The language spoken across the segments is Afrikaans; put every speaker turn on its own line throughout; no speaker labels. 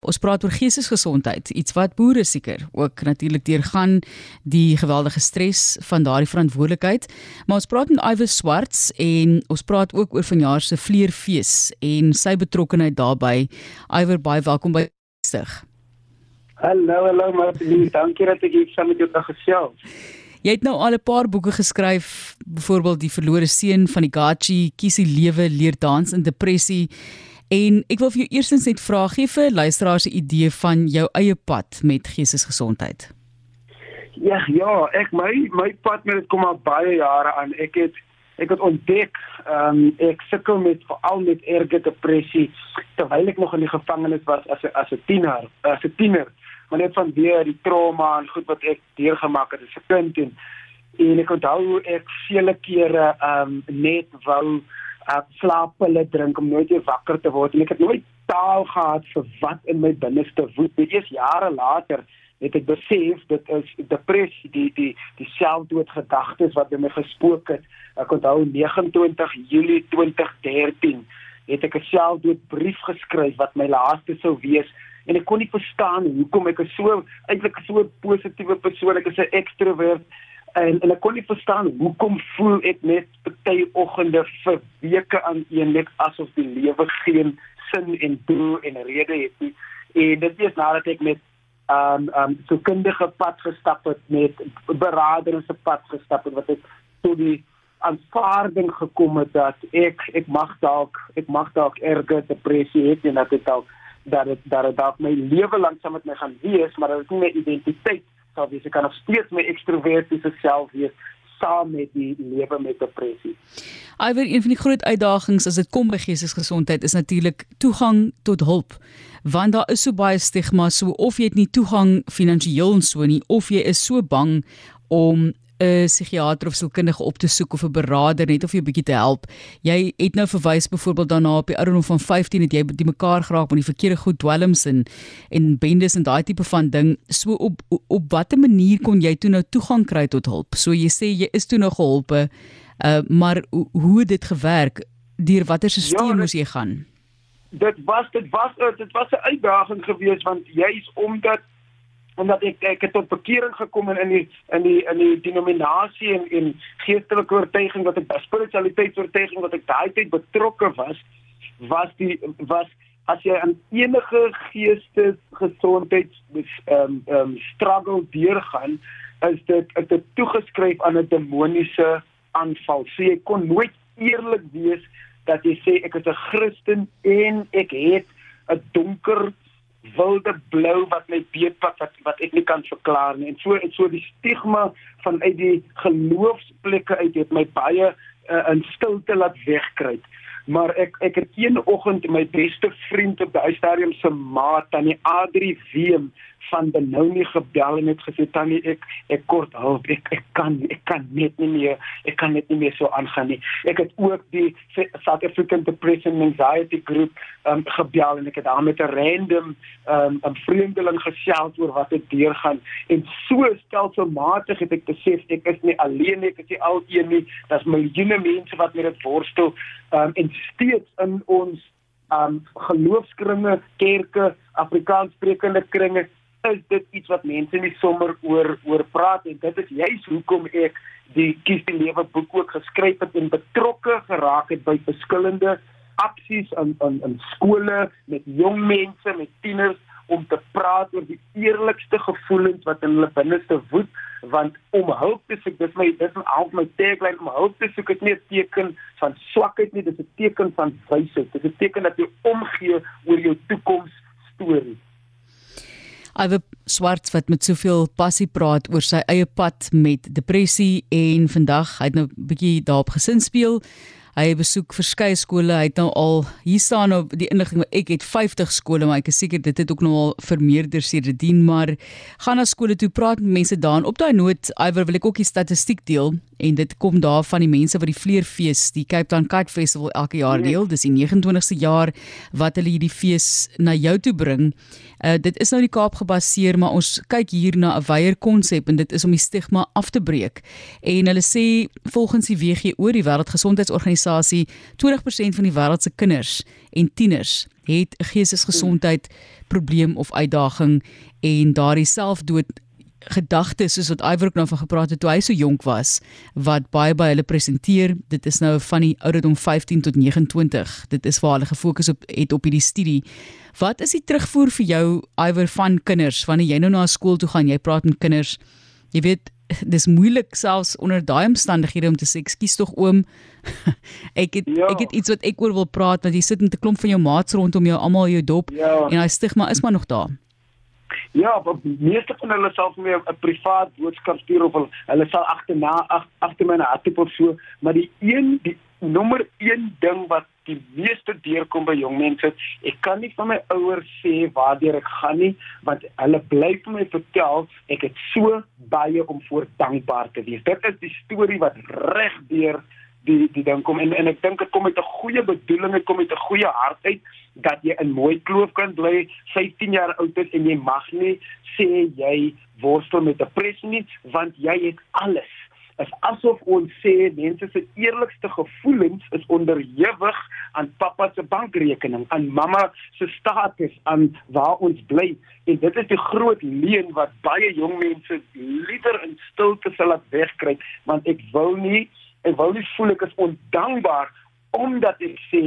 Ons praat oor geestesgesondheid, iets wat boere seker ook natuurlik deurgaan die geweldige stres van daardie verantwoordelikheid. Maar ons praat met Iwer Swarts en ons praat ook oor vanjaar se vleerfees en sy betrokkeheid daarbey. Iwer, baie welkom by Stig.
Hallo, hallo Martie, dankie dat ek hier saam met jou kan gesels.
Jy het nou al 'n paar boeke geskryf, byvoorbeeld Die verlore seun van die Gachi, Kies die lewe, leer dans in depressie. En ek wil vir jou eerstens net vra gee vir luisteraars 'n idee van jou eie pad met geestesgesondheid.
Ja, ja, ek my my pad met dit kom al baie jare aan. Ek het ek het ontdek ehm um, ek sukkel met veral met erge depressie terwyl ek nog in die gevangenis was as 'n as 'n tiener, as 'n tiener. Maar net van weer die trauma en goed wat ek deurgemaak het as 'n kind en en ek onthou ek vele kere ehm um, net wou uh, slaappille drink om nooit weer wakker te word en ek het nooit taal gehad vir wat in my binneste woed. Dit is jare later het ek besef dit is depressie, die die die selfdoodgedagtes wat in my gespook het. Ek onthou 29 Julie 2013 het ek 'n selfdoodbrief geskryf wat my laaste sou wees en ek kon nie verstaan hoekom ek so eintlik so 'n positiewe persoon ek is 'n ekstrovert en en ek kon nie verstaan hoekom voel ek net party oggende vir weke aan een net asof die lewe geen sin en doel en rede het nie en dit is nadat ek met um um so kundige pad gestap het met beraders se pad gestap het wat ek tot die aanvaarding gekom het dat ek ek mag dalk ek mag dalk erge depressie het en dat dit dalk dat dit dat dit dalk my lewe lank saam met my gaan wees maar dit is nie my identiteit sal wees. Ek kan nog steeds my ekstrovertiese self wees saam met die lewe met depressie.
Iwer een van die groot uitdagings as dit kom by geestesgesondheid is natuurlik toegang tot hulp. Want daar is so baie stigma so of jy het nie toegang finansiëel en so nie of jy is so bang om 'n psigiater of sielkundige op te soek of 'n beraader net of jy 'n bietjie te help. Jy het nou verwys byvoorbeeld daarna op die ouderdom van 15 het jy die mekaar geraak met die verkeerde goed dwelms en en bendes en daai tipe van ding. So op op watter manier kon jy toe nou toegang kry tot hulp? So jy sê jy is toe nou geholpe. Uh maar hoe het dit gewerk? Deur watter stelsel ja, moes jy gaan?
Dit was dit was dit was 'n uitdaging geweest want jy's omdat omdat ek ek het tot bekering gekom in in die in die in die denominasie en en geestelike oortuiging wat ek by spiritualiteitsoortuiging wat ek daai tyd betrokke was was die was as jy aan enige geestesgesondheids ehm um, um, struggle deurgaan is dit ek het toegeskryf aan 'n demoniese aanval. So jy kon nooit eerlik wees dat jy sê ek is 'n Christen en ek het 'n donker wilde blou wat my beetpad wat wat ek nie kan verklaar nie. En so en so die stigma vanuit die geloofsplekke uit het my baie uh, in stilte laat wegkry maar ek ek het een oggend my beste vriend op die stadium se maat aan die A3 Wiem van Benoni gebel en het gesê tannie ek ek kort hulp. Ek ek kan ek kan net nie meer ek kan net nie meer so aangaan nie. Ek het ook die South African Depression Anxiety Group um, gebel en ek het daar met 'n random um, 'n vreemdeling gesels oor wat ek deurgaan. En so stelselmatig het ek besef ek is nie alleen nie ek is nie alleen nie. Daar's miljoene mense wat met dit worstel um, en steeds in ons um geloofskringe, kerke, Afrikaanssprekende kringe is dit iets wat mense nie sommer oor oor praat en dit is juist hoekom ek die kies die lewe boek ook geskryf het en betrokke geraak het by verskillende aksies in in in skole met jong mense met tieners om te praat oor die eerlikste gevoelens wat in hulle binneste woed want om hulp te soek dis my dis al my tagline om hulp te soek is nie 'n teken van swakheid nie dis 'n teken van wysheid dis 'n teken dat jy omgee oor jou toekoms storie
Iwe Swart wat met soveel passie praat oor sy eie pad met depressie en vandag hy het nou 'n bietjie daarop gesin speel. Hy besoek verskeie skole. Hy het nou al hier staan nou die inligting ek het 50 skole, maar ek is seker dit het ook nou al vermeerder sedertdien, maar gaan na skole toe praat met mense daar. Op daai noot, Iwe wil ek ook die statistiek deel. En dit kom daar van die mense wat die Vleerfees, die Cape Town Kite Festival elke jaar deel. Dis die 29ste jaar wat hulle hierdie fees na jou toe bring. Uh dit is nou die Kaap gebaseer, maar ons kyk hier na 'n wyeer konsep en dit is om die stigma af te breek. En hulle sê volgens die WHO, die Wêreldgesondheidsorganisasie, 20% van die wêreld se kinders en tieners het 'n geestesgesondheid probleem of uitdaging en daardie selfdood gedagtes soos wat Iver ook nou van gepraat het toe hy so jonk was wat baie by hulle presenteer dit is nou van die ouderdom 15 tot 29 dit is waar hulle gefokus op het op hierdie studie wat is die terugvoer vir jou Iver van kinders wanneer jy nou na skool toe gaan jy praat met kinders jy weet dis moeilik selfs onder daai omstandighede om te sê ekskuus tog oom ek het ja. ek het iets wat ek oor wil praat want jy sit met 'n klomp van jou maats rondom jou almal jou dop ja. en daai stigma is maar nog daar
Ja, meeste van hulle sal vir my 'n privaat boodskap stuur of hulle sal agterna agter my na toe of so, maar die een die nommer 1 ding wat die meeste deurkom by jong mense, ek kan nie van my ouers sê waartoe ek gaan nie, want hulle bly vir my vertel ek het so baie om voor dankbaar te wees. Dit is die storie wat reg deur die die ding kom en en ek dink dit kom met 'n goeie bedoeling, dit kom met 'n goeie hart uit dat jy in mooi kloof kan bly 15 jaar oud is en jy mag nie sê jy worstel met depressie nie want jy het alles is asof ons sê mense se eerlikste gevoelens is onderhewig aan pappa se bankrekening, aan mamma se status, aan waar ons bly. En dit is die groot leuen wat baie jong mense liewer in stilte sal laat wegkry, want ek wil nie ek wou nie voel ek is ondankbaar omdat ek sê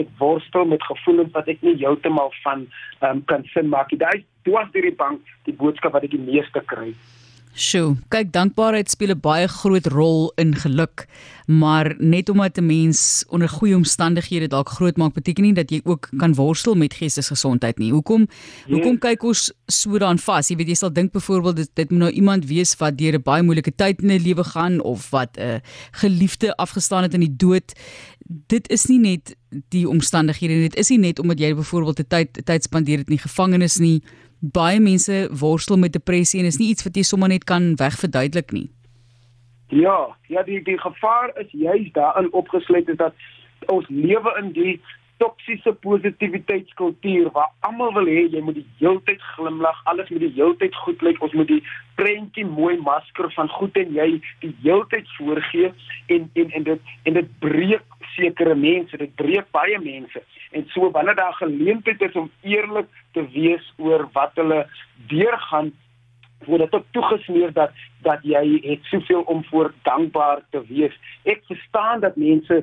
ek worstel met gevoelens wat ek nie heeltemal van um, kan sin maak. Dit is dwars deur die bank die boodskap wat ek die meeste kry.
Sjoe, kyk dankbaarheid speel 'n baie groot rol in geluk, maar net omdat 'n mens onder goeie omstandighede dalk groot maak, beteken nie dat jy ook kan worstel met geestesgesondheid nie. Hoekom nee. hoekom kyk ons so daaraan vas? Jy weet jy sal dink byvoorbeeld dit, dit moet nou iemand wees wat deur 'n baie moeilike tyd in 'n lewe gaan of wat 'n uh, geliefde afgestaan het in die dood. Dit is nie net die omstandighede, dit is nie net omdat jy byvoorbeeld 'n tyd tyd spandeer het in die gevangenis nie baie mense worstel met depressie en is nie iets wat jy sommer net kan wegverduidelik nie.
Ja, ja die die gevaar is juist daarin opgesluit is dat ons lewe in die toksiese positiwiteitskultuur waar almal wil hê jy moet die heeltyd glimlag, alles moet die heeltyd goed lyk, ons moet die prentjie mooi masker van goed en jy die heeltyd voorgee en en en dit en dit breek sekere mense, dit breek baie mense. En so wanneer daar geleentheid is om eerlik te wees oor wat hulle deurgaan, word dit ook toegesmeer dat dat jy het soveel om voor dankbaar te wees. Ek verstaan dat mense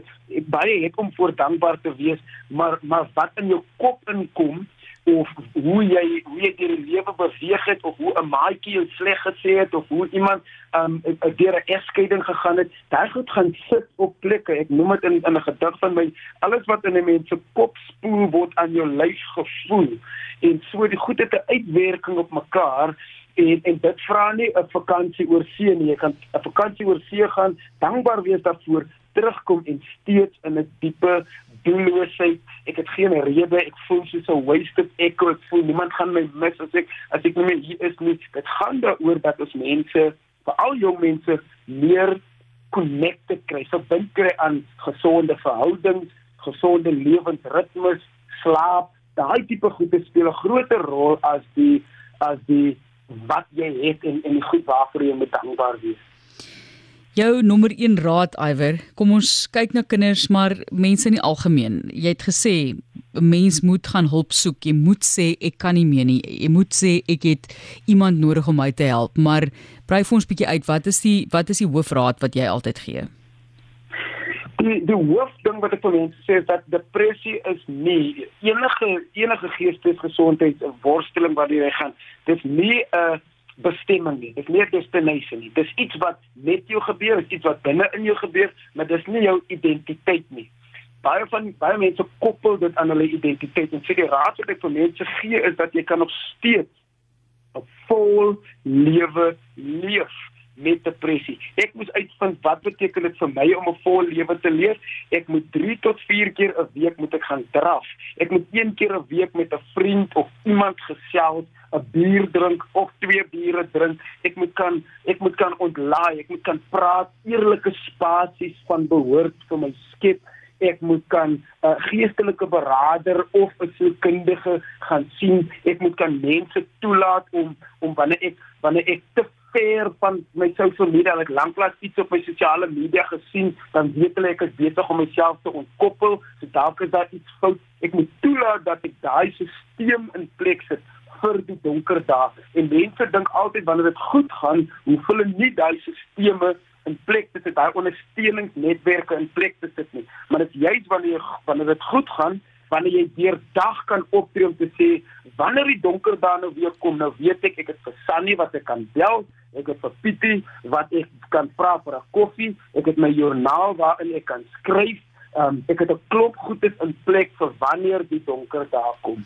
baie het om voor dankbaar te wees, maar maar wat in jou kop inkom of hoe jy hoe jy deur die lewe beweeg het of hoe 'n maatjie jou sleg gesê het of hoe iemand um deur 'n egskeiding gegaan het, daai goed gaan sit op plekke. Ek noem dit in in 'n gedig van my, alles wat in 'n mens se kop spoel word aan jou lyf gevoel. En so die goed het 'n uitwerking op mekaar en en dit vra nie 'n vakansie oor see nie. Jy kan 'n vakansie oor see gaan, dankbaar wees daarvoor, terugkom en steeds in 'n diepe doelloosheid. Ek het geen rede, ek voel soos 'n wasted echo. Ek voel niemand gaan my mis as ek as ek nie meer hier is nie. Dit gaan daaroor dat ons mense, veral jong mense, meer connected kry, verbind kry aan gesonde verhoudings, gesonde lewensritmes, slaap. Daai tipe goede speel 'n groter rol as die as die wat jy het en en die goed waarvoor jy moet dankbaar wees.
Jou nommer 1 raad Iwer, kom ons kyk na kinders maar mense in die algemeen. Jy het gesê 'n mens moet gaan hulp soek. Jy moet sê ek kan nie meer nie. Jy moet sê ek het iemand nodig om my te help. Maar brei vir ons bietjie uit, wat is die wat is die hoofraad wat jy altyd gee?
Die die hoofding wat ek vir mense sê is dat depressie is nie enige enige geestesgesondheidsworsteling wat jy gaan. Dit is nie 'n uh, bestemming nie. Dit is nie 'n destination nie. Dis iets wat met jou gebeur, iets wat binne in jou gebeur, maar dis nie jou identiteit nie. Baie van baie mense koppel dit aan hulle identiteit en sê die raad wat ek vir mense gee is dat jy kan nog steeds 'n vol lewe leef met depressie. Ek moes uitvind wat beteken dit vir my om 'n vol lewe te leef. Ek moet 3 tot 4 keer 'n week moet ek gaan draf. Ek moet een keer 'n week met 'n vriend of iemand gesels, 'n bier drink of twee biere drink. Ek moet kan ek moet kan ontlaai, ek moet kan praat, eerlike spasies van behoort vir my skep ek moet kan 'n uh, geestelike beraader of 'n sielkundige gaan sien. Ek moet kan mense toelaat om om wanneer ek wanneer ek te ver van my social media, ek lanklaas iets op my sosiale media gesien, dan weet hulle ek is besig om myself te ontkoppel. So dalk is daar iets fout. Ek moet toelaat dat ek daai stelsel in plek sit vir die donker dae. En mense dink altyd wanneer dit goed gaan, hoef hulle nie daai stelsels in plek te sit, daai ondersteuningsnetwerke in plek te sit nie. Maar dit is juist wanneer wanneer dit goed gaan, wanneer jy deur dag kan optree om te sê wanneer die donker dae nou weer kom, nou weet ek ek het vir Sunny wat ek kan bel, ek het vir Pietie wat ek kan vra vir 'n koffie, ek het my joernaal waarin ek kan skryf um, ek het 'n klop goedes in plek vir wanneer die donker dae kom.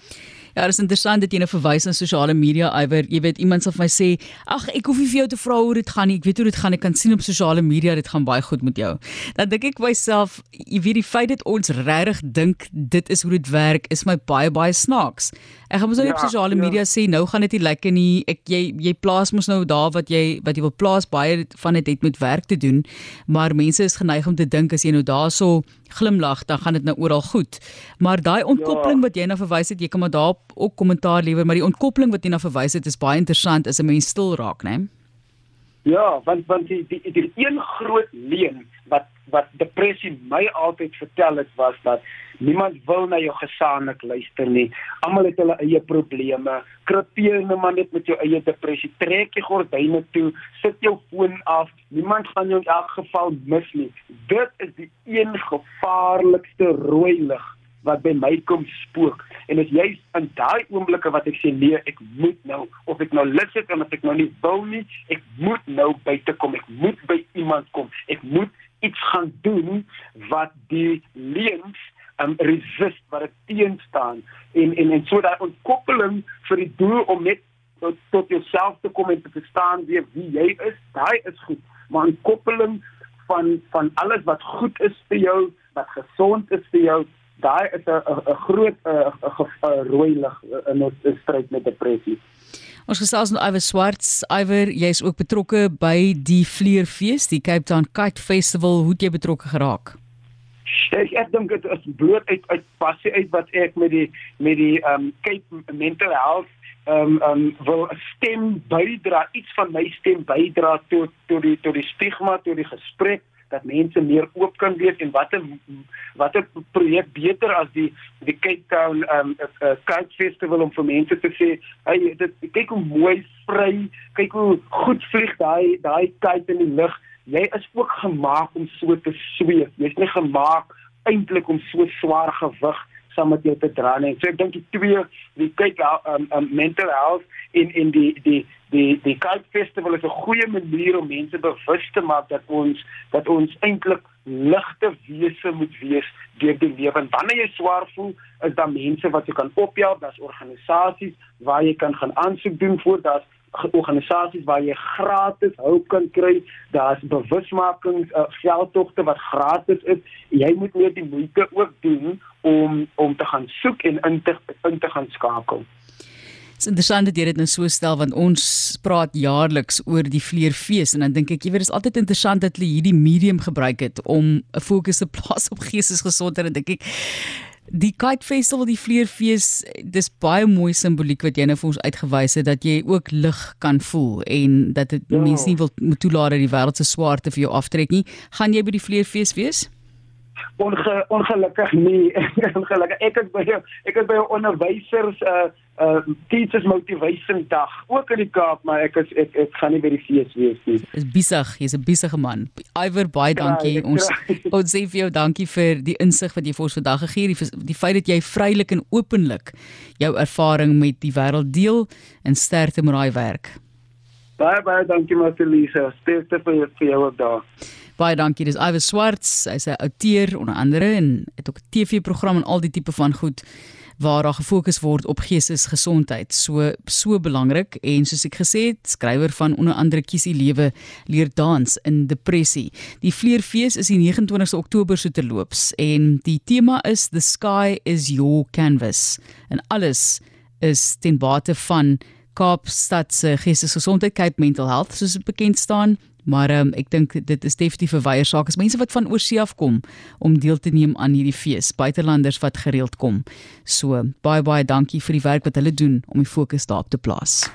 Ja, dit is interessant dat jy nou verwys na sosiale media iwer. Jy weet iemand sal vir my sê, "Ag, ek hoef nie vir jou te vra hoe dit gaan nie. Ek weet hoe dit gaan. Ek kan sien op sosiale media dit gaan baie goed met jou." Dan dink ek myself, jy weet die feit dat ons regtig dink dit is hoe dit werk, is my baie baie snaaks. Ek gaan mos nou ja, op sosiale ja. media sê, "Nou gaan dit nie lekker nie. Ek jy jy plaas mos nou daar wat jy wat jy wil plaas baie van dit het met werk te doen." Maar mense is geneig om te dink as jy nou daarso glimlag, dan gaan dit nou oral goed. Maar daai ontkoppeling ja. wat jy nou verwys het, jy kan maar daar ook kommentaar lewer, maar die ontkoppeling wat jy nou verwys het is baie interessant as 'n mens stil raak, né?
Ja, want want die die, die een groot leen wat wat depressie my altyd vertel het was dat niemand wil na jou gesaanlik luister nie. Almal het hulle eie probleme. Krepeer nou maar net met jou eie depressie. Trek jy gordyne toe, sit jou foon af. Niemand gaan jou in elk geval mis nie. Dit is die een gevaarlikste rooi lig wat by my kom spook. En as jy in daai oomblikke wat ek sê nee ek moet nou of ek nou lus het en of ek nou nie wil nie ek moet nou buite kom. Ek moet by iemand kom. Ek moet iets gaan doen wat die leuns um resist wat dit teenstaan. En en en so daai ontkoppeling vir die doel om net tot, tot jouself te kom en te verstaan wie wie jy is daai is goed. Maar 'n koppeling van van alles wat goed is vir jou wat gesond is vir jou daai is 'n groot 'n rooi lig in ons stryd met depressie.
Ons gesels met Iwer Swarts. Iwer, jy's ook betrokke by die Vleerfees, die Cape Town Kite Festival. Hoe het jy betrokke geraak?
Ek ek dink dit is bloot uit uit passie uit wat ek met die met die um Cape Mental Health um um wil 'n stem bydra, iets van my stem bydra tot tot die tot die stigma, tot die gesprek dat mense meer oop kan wees en watter watter projek beter as die die Cape Town um uh, Kite Festival om vir mense te sê hey dit kyk hoe mooi vry kyk hoe goed vlieg daai daai kite in die lug. Jy is ook gemaak om so te sweef. Jy's nie gemaak eintlik om so swaar gewig saam met jou te dra nie so ek dink die twee die kyk um, um mental health in in die die die die Kite Festival is 'n goeie manier om mense bewus te maak dat ons dat ons eintlik ligte wese moet wees deur die lewe. Wanneer jy swaar voel, is daar mense wat jou kan ophelp, daar's organisasies waar jy kan gaan aansoek doen voor daar's organisasies waar jy gratis hulp kan kry. Daar's bewusmakings, uh, geldtogte wat gratis is. Jy moet net die moeite ook doen om om te gaan soek en in te in te gaan skakel.
Dit is interessant dat jy dit nou so stel want ons praat jaarliks oor die vleerfees en dan dink ek jy weet dit is altyd interessant dat hulle hierdie medium gebruik het om 'n fokus te plaas op geestesgesondheid en dink ek die kite festival die vleerfees dis baie mooi simboliek wat jy nou vir ons uitgewys het dat jy ook lig kan voel en dat dit ja. mense nie wil moet toelaat dat die wêreld se swaarte vir jou aftrek nie gaan jy by die vleerfees wees
Onge, ongelukkig nie ongelukkig ek is by ek is by 'n onderwysers uh uh teachers motivation dag ook in die Kaap maar ek is ek ek gaan nie by die fees wees nie.
Is besig, jy's 'n besige man. Iwer baie dankie. Ja, ons ons sê vir jou dankie vir die insig wat jy vir ons vandag gegee het. Die, die feit dat jy vrylik en openlik jou ervaring met die wêreld deel en sterkte met daai werk.
Baie baie dankie Marcelisa. Sterkte vir jou vir jou ook daar.
Baie dankie. Dis Iwer Swarts. Hy's 'n outeur onder andere en het ook 'n TV-program en al die tipe van goed waar daar gefokus word op geestesgesondheid. So so belangrik en soos ek gesê het, skrywer van onder andere Kiesie Lewe leer dans in depressie. Die Vleerfees is die 29ste Oktober so te loops en die tema is The Sky is Your Canvas. En alles is ten bate van Kaapstad se geestesgesondheid Cape Mental Health soos dit bekend staan maar um, ek dink dit is definitief 'n weier saak. As mense wat van oorsee af kom om deel te neem aan hierdie fees buitelanders wat gereeld kom. So baie baie dankie vir die werk wat hulle doen om die fokus daarop te plaas